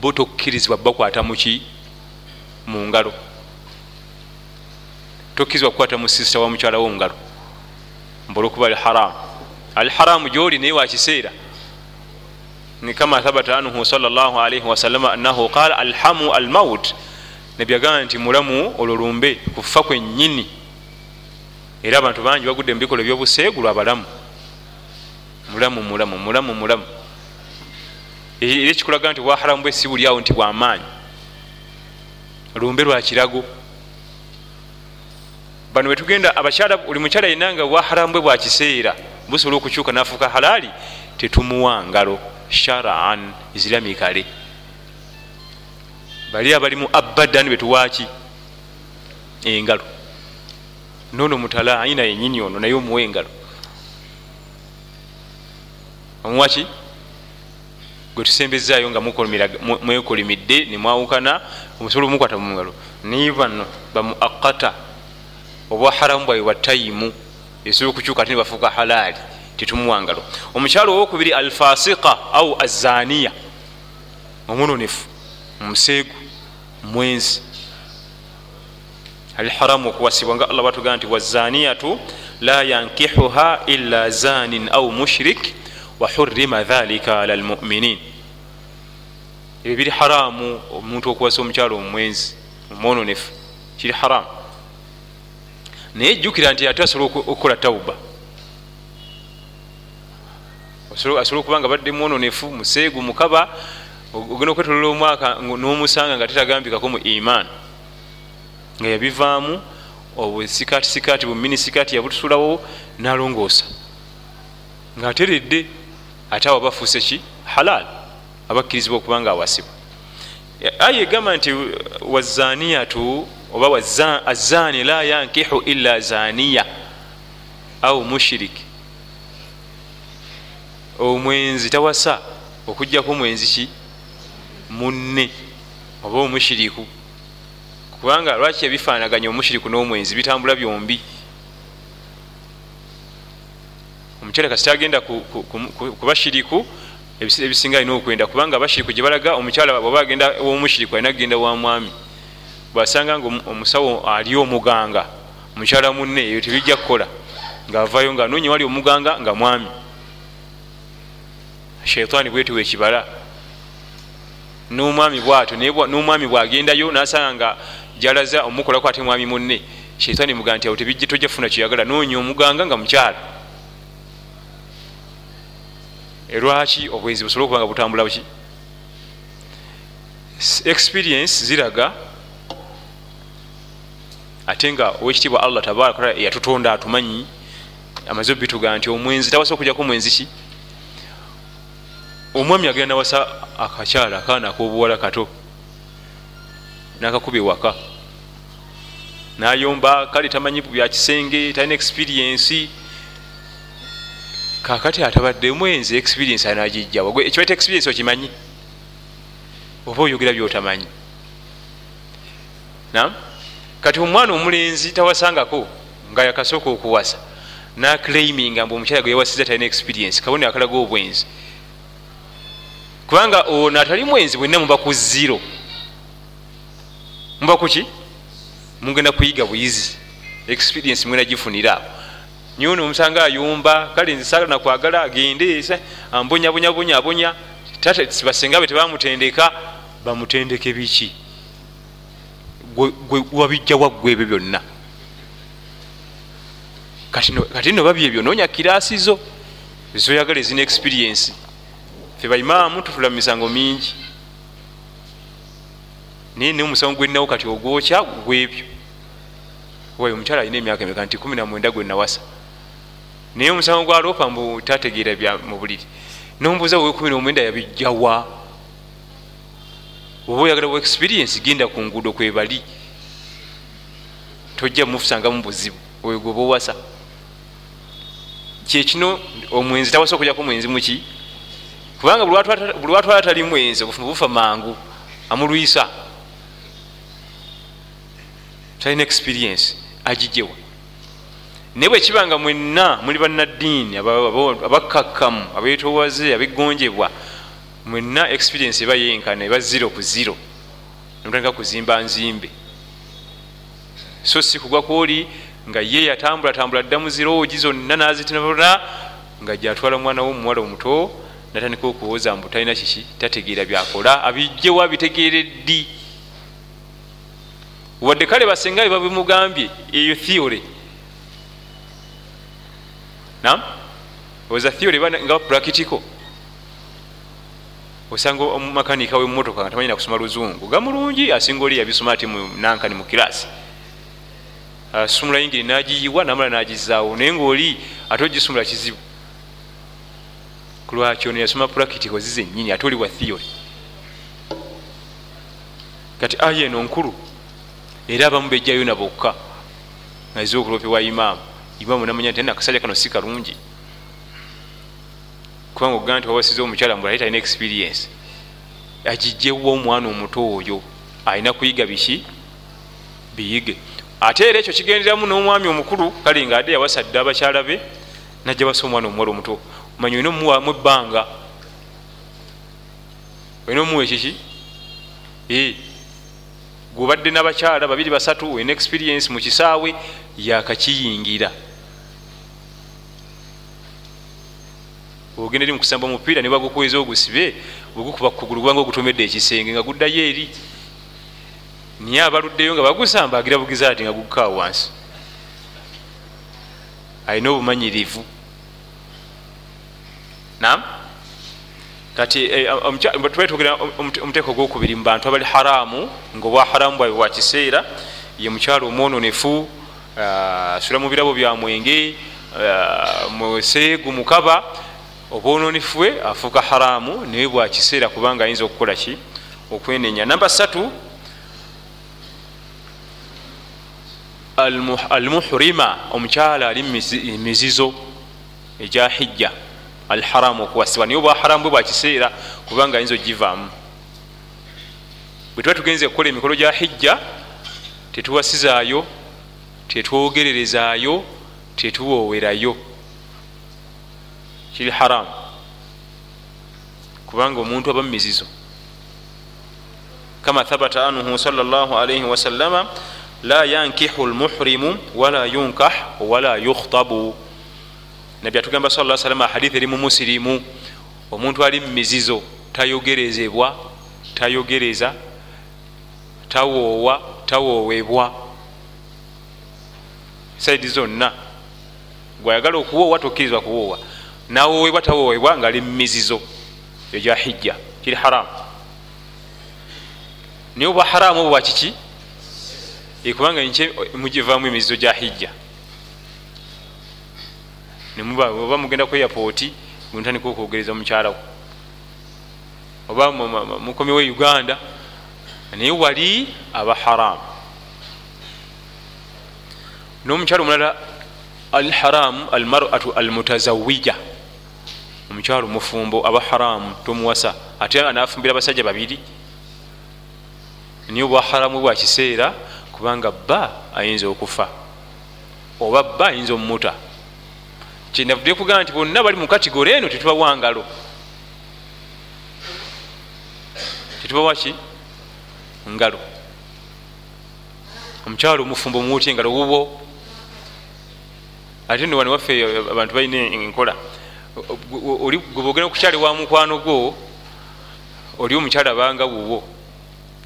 bo tokkirizibwa bakwata muki mu ngalo. Tokkirizibwa kukwata mu sisita wa mukyalawo ngalo. Mbaolwokuba al haramu al haramu gyoli naye wakiseera kama thabata anhu salllahalaihi wasalama anahu qala alhamu almaut. Nebyagamba nti mulamu olwo kufa kwenyini era abantu bangi bagudde mubikolo byobuseegu lwabalamu mulamu mulamu mulamu mulamu. Era ekikulaga nti bwaharamu bwe si buliawo nti bwamaanyi lumbe lwakirago bano wetugenda abakyala buli mukyala yenanga bwaharamu bwe bwakiseera busobola okukyuka nafuuka halaali tetumuwa ngalo sharaan ziramikale bali abalimu abadan betuwaki engalo. Nono mutala ayina yenyini ono naye omuwa engalo. Omuwaki gwetusembezayo nga mwekolimidde nemwawukana omusobola omukwata mungalo naye bano bamuakata obwa haramu bwawe bwatayimu esobola okukyuka ate nebafuuka halaali tetumuwangalo omukyalo owokubiri alfasika au azaniya omunonefu museegu mwenzi alharamu okuwasibwa nga allah batugaa nti wazaniyatu la yankihuha illa zanin au mushrik wahurima dhalika ala lmuminin ebyo biri haramu omuntu okuwasa omukyalo omwenzi omwononefu kiri haramu. Naye jjukira nti ate asobola okukola tauba asobola okuba nga badde mwononefu museegu mukaba ogenda okwetolola omwaka n'omusanga nga tetagambikako mu iman. Nga yabivaamu obusikaati sikaati bumini sikaati yabutusulawo nalongoosa. Ngaateredde ate awo bafuuse ki? Halal abakkirizibwa okuba nga awasibwa. Aya egamba nti wazaniyatu oba azani la yankihu illa zaniya au mushiriki omwenzi tawasa okujjaku omwenzi ki? Munne oba omushiriku. Kubanga lwaki ebifaanaganya omushiriku n'omwenzi bitambula byombi? Omukyala kasita agenda kubashiriku ebisinga alina okwenda kubanga abashiriku gyebalaga omukyala oba agenda womushiriku alina kugenda wa mwami bwasanga nga omusawo ali omuganga mukyala munne eyo tebijja kukola ngaavayo nga anoonya wali omuganga nga mwami shaitaani bwetuwa ekibala. Nomwami bwato nomwami bwagendayo nasanga nga jalaza omukolaku ate mwami munne. Shaitaani mugaa nti awo tojja funa kyeyagala. Nonya omuganga nga mukyala. Erwaki obwenzi busobole okuba nga butambula buki? Experience ziraga ate nga owekitiibwa allah tabaraka yatutonda atumanyi. Amaze obituga nti omwenzi tawasa okujjaku omwenzi ki omwami agenda nawasa akakyala akaana akobuwala kato nakakuba ewaka nayomba kale tamanyi byakisenge talina experiensi kakati atabadde mwenzi experiensi anagijjawa ekibaita experiensi okimanyi? Oba oyogera byotamanyi? Nam kati omwana omulenzi tawasangako nga yakasooka okuwasa naclaiminga mbu omukyala gwe yawasiza talina experiensi kabone akalaga obwenzi kubanga ono atali mwenzi bwenna muba ku ziro muba kuki mugenda kuyiga buyizi. Experience mwena gifunira. Awo niye ono omusanga ayumba kale nze saala nakwagala agende ambonyabonyabonyabonya basenga be tebamutendeka bamutendeke biki? Wabijjawa gwebyo byonna. Kati no babyebyo nonya kirasi zo zoyagala ezina experience fe baimaamu tutula mu misango mingi. Naye naye omusango gweninawo kati ogwokya gwebyo. Wayo omukyala alina emyaka emeka? Nti kumi namwenda gwenawasa naye omusango gwa lopa mbu tategeera bya mu buliri. Nombuuza we kumi nomwenda yabijjawa oba oyagala bu experience genda ku nguudo kwebali tojja mufusanga mu buzibu. Oyo gwe bowasa kyekino omwenzi tawasa okujjaku omwenzi muki kubanga buli watwala tali mwenzi obufumu bufa mangu amulwisa talina experience agijewa. Naye bwekibanga mwenna muli bannaddiini abakkakkamu abetowaze abegonjebwa mwenna experience eba yenkana eba zero ku zero. Nomutandika kuzimba nzimbe. So si kugwa kwoli nga ye yatambulatambula dda mu ziroogi zonna nazitinabula nga gyatwala mwana womuwala omuto natandika okuwoza mbu talina kiki tategeera byakola? Abijjewa bitegeere ddi? Wadde kale basenga bebabimugambye eyo theory. Nam oza theory nga practical. Osanga omumakanika wemumotoka nga tamanyina kusoma luzungu. Gamulungi asinga oli yabisoma ati nankani mu kirasi asumula yingiri nagiyiwa namala nagizaawo. Naye ngaoli ate ogisumula kizibu kulwaki ono yasoma practical zizenyini ate oli wa theory. Kati aya eno nkulu. Era abamu bejjayo nabokka naziza okulopewa imaamu. Imaamu namanya nti nakasajja kano si kalungi. Kubanga ogaa nti wawasiza omukyala mbula talina experience. Agijjewa omwana omuto oyo? Alina kuyiga biki? Biyige. Ate era ekyo kigenderamu n'omwami omukulu kale nga adde yawasadde abakyala be najja basa omwana omuwala omuto manyi olina omuwamu ebbanga. Olina omuwa ekiki? Gwobadde n'abakyala babiri basatu olina experience mu kisaawe yakakiyingira ogenda eri mukusamba omupiira nebagukweza ogusibe ogukuba kukugulu gubanga ogutomedde ekisenge nga guddayo eri niye abaluddeyo nga bagusamba agira bugizaati nga gukukaa wansi. Alina obumanyirivu nam kati eh, twetugera omuteeko gwokubiri mu bantu abali haramu nga obwa haramu bwabwe bwakiseera ye mukyalo omwononefu ah, asula mu birabo bya mwenge ah, museegu mukaba obwononefu bwe afuuka haramu naye bwakiseera kubanga ayinza okukola ki? Okwenenya. Namba satu almuhrima omukyala ali mizizo egya hijja alharamu okuwasibwa. Naye obwaharamu bwe bwakiseera kubanga ayinza ogivaamu. Bwe tuba tugenze kukola emikolo gya hijja tetuwasizaayo tetwogererezaayo tetuwoowerayo. Kiri haramu kubanga omuntu aba mumizizo kama thabata anhu salllahalaihi wasallama la yankihu lmuhrimu wala yunkah wala yukhtabu nabbi atugamba sa salama hadithi eri mu musirimu. Omuntu ali mumizizo tayogerezebwa tayogereza tawoowa tawoowebwa. Saidi zonna. Gwayagala okuwoowa tokkirizwa kuwoowa. Nawoowebwa tawoowebwa nga ali mumizizo egya hijja kiri haramu naye obwa haramu obwo bwakiki ekubanga mugivaamu emizizo gya hijja oba mugenda ku airpoti mutandika okwogereza mukyalawo oba mukomyewo e uganda naye wali aba haramu n'omukyalo omulala al haramu almaratu almutazawija omukyalo mufumbo aba haramu tomuwasa ate anafumbira abasajja babiri. Naye obwa haramu bwakiseera kubanga bba ayinza okufa oba bba ayinza omumuta kyenavudde kugamba nti bonna bali mu katigore eno tetubawa ngalo. Tetubawaki ngalo. Omukyalo omufumbo omuwuti engalo wubo ate nowani waffe abantu balina enkola. Gwebogenda okukyala wa mukwano gwo oli omukyala abanga wuwo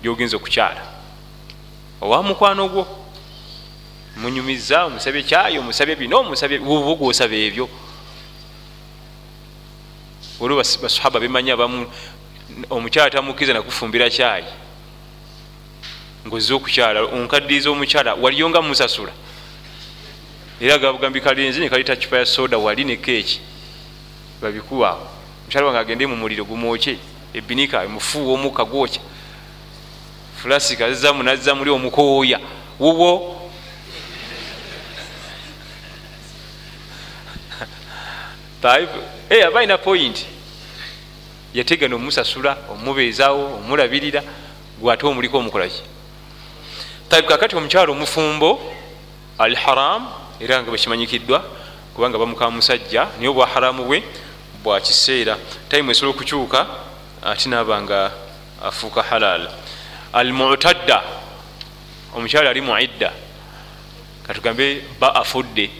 gyogenza okukyala. Owa mukwano gwo munyumiza omusabye kyayo omusabye bino omusabye wubo gwosaba ebyo. Olwo basahaba bemanya abamu omukyala tamukkiriza nakufumbira kyayi ngaozze okukyala onkadiriza omukyala waliyo nga musasula. Era gabugambi kalenzi nekaleta kipa ya soda wali ne keeki babikuwaawo. Omukyala wange agende mu muliro gumwokye ebinika mufuuwa omukka gwokya. Fulasika zizamu nazza muli omukooya. Wuwo aba alina point. Yategana omusasula omubeezawo omulabirira gwate omuliko omukolaki kakati omukyalo omufumbo al haram era nga bwekimanyikiddwa kubanga bamuka musajja naye obwa haramu bwe bwakiseera taimu esobola okukyuka ate naaba nga afuuka halal. Al mutadda omukyalo ali muidda. Katugambe ba afudde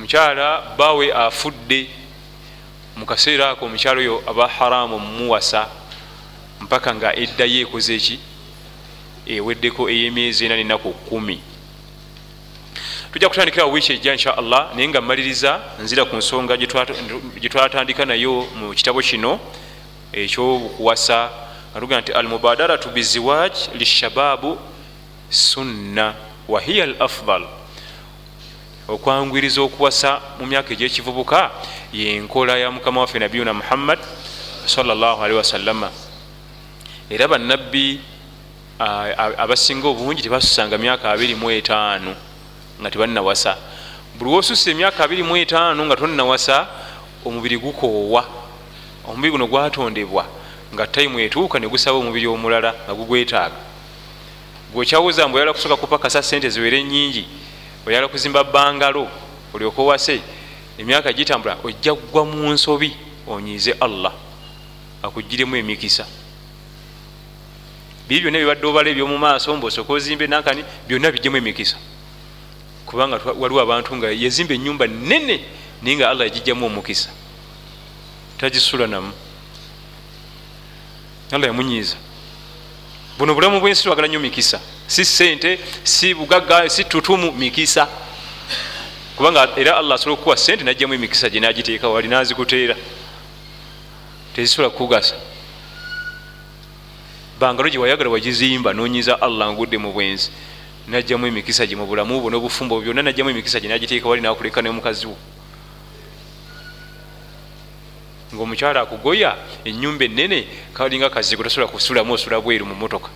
omukyala bawe afudde mukaseera ako omukyalo oyo aba haramu mumuwasa mpaka nga eddayo ekoze eki eweddeko eyemyezi ena nenaku kumi. Tujja kutandikira wiiki ejja insha allah naye nga mmaliriza nzira ku nsonga gyetwatandika nayo mu kitabo kino ekyobukuwasa atuga nti almubadaratu biziwaj lishababu sunna wahiya al afdal okwangwiriza okuwasa mu myaka egyekivubuka yenkola ya mukama waffe nabiyuna muhammad salllahalihi wasallama era bannabbi abasinga obungi tebasusanga myaka 25 nga tebalinawasa buli wosusa emyaka 25 nga tolinawasa omubiri gukoowa. Omubiri guno gwatondebwa nga taimu etuuka negusaba omubiri omulala nga gugwetaaga. Gwekyawuza mbu oyala kusooka kupakasa sente ziwere nyingi oyala kuzimba bangalo olyoka owase emyaka gitambula ojja kugwa mu nsobi onyiize allah akugiremu emikisa. Biri byonna bibadde obala ebyomu maaso mbaosooka ozimbe nankani byonna bijjemu emikisa. Kubanga waliwo abantu nga yazimba enyumba nene naye nga allah yagijjamu omukisa. Tagisula namu. Allah yamunyiiza. Buno bulamu bwensi twagala nnyo mikisa si sente si bugagga si tutumu mikisa. Kubanga era allah asobola okukuwa sente najjamu emikisa gye nagiteeka wali nazikuteera. Tezisobola kukugasa. Bangalo gye wayagala wagizimba nonyiza allah ngudde mu bwenzi. Najjamu emikisa gye mu bulamu bwo n'obufumbo byonna najjamu emikisa gye nagiteeka wali nakuleka nemukazi wo. Ngaomukyala akugoya enyumba enene kalinga kazigo tosobola kusulamu osula bweru mu motoka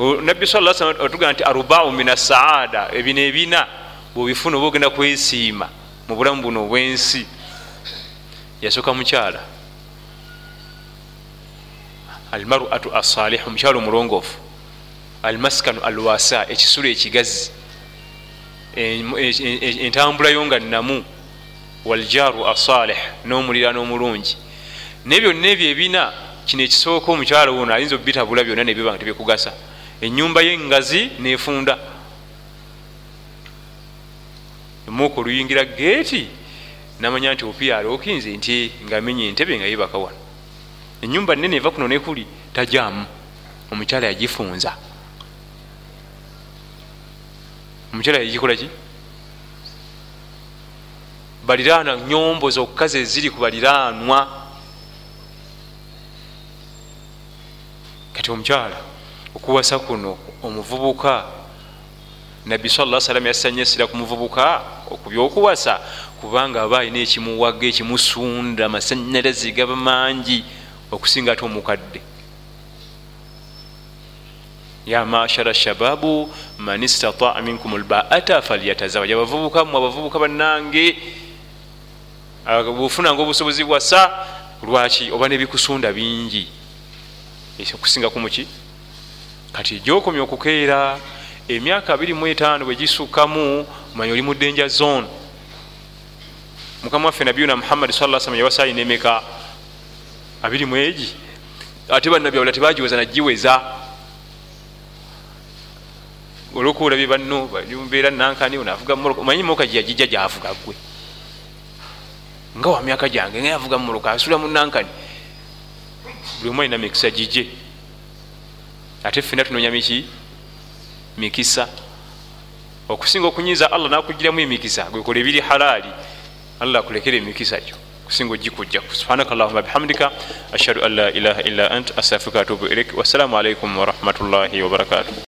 nabbi sa salam atugaa nti arubau min asaada ebino ebina bwebifuna oba ogenda kwesiima mu bulamu buno obwensi. Yasooka mukyala. Almaratu asalihu omukyala omulongoofu. Almaskanu alwasa ekisulo ekigazi. Entambulayo nga namu waljaru asalih n'omulira n'omulungi. Naye byonna ebyo ebina kino ekisooka omukyala wono ayinza obitabula byonna nebiba nga tebikugasa enyumba yengazi nefunda. Muka oluyingira geeti namanya nti opiyaala okinze nti ngaamenye entebe nga yebaka wano. Enyumba nene eva kuno nekuli tajamu omukyala yagifunza. Omukyala yagikola ki? Baliraanwa nyombo zokka zeziri ku baliraanwa. Kati omukyala okuwasa kuno omuvubuka. Nabbi sala salam yasanyasira ku muvubuka okubyokuwasa kubanga aba alina ekimuwaga ekimusunda amasanyalazi gaba mangi okusinga ate omukadde. Ya mashara shababu man istataa minkum lbaata falyatazawaja abavubuka mu abavubuka bannange bufunanga obusobozi bwasa lwaki oba nebikusunda bingi? Okusinga kumuki kati gyokomya okukeera emyaka 25 bwegisukkamu manya oli mu denja zone. Mukama waffe nabiyuna muhammadi sa sallam yabasaali nemeka 20 egi ate bannabyawula tebagiweza nagiweza olwokuwulabye banno mbeera nankani onavuga omanyi moka gyeyagijja gyavuga gwe nga wa myaka gyange nga yavuga mumoloka asula mu nankani buli omu alina mikisa gije ate ffena tunonya miki? Mikisa. Okusinga okunyiza allah nakugiramu emikisa gwekola ebiri halaali allah akulekera emikisa gyo. Kusinga ogikujja. Subhanaka allahuma bihamdika ashhadu an la ilaha illa ant astafirika atubu ilaik wassalamu alaikum warahmatullahi wabarakatuh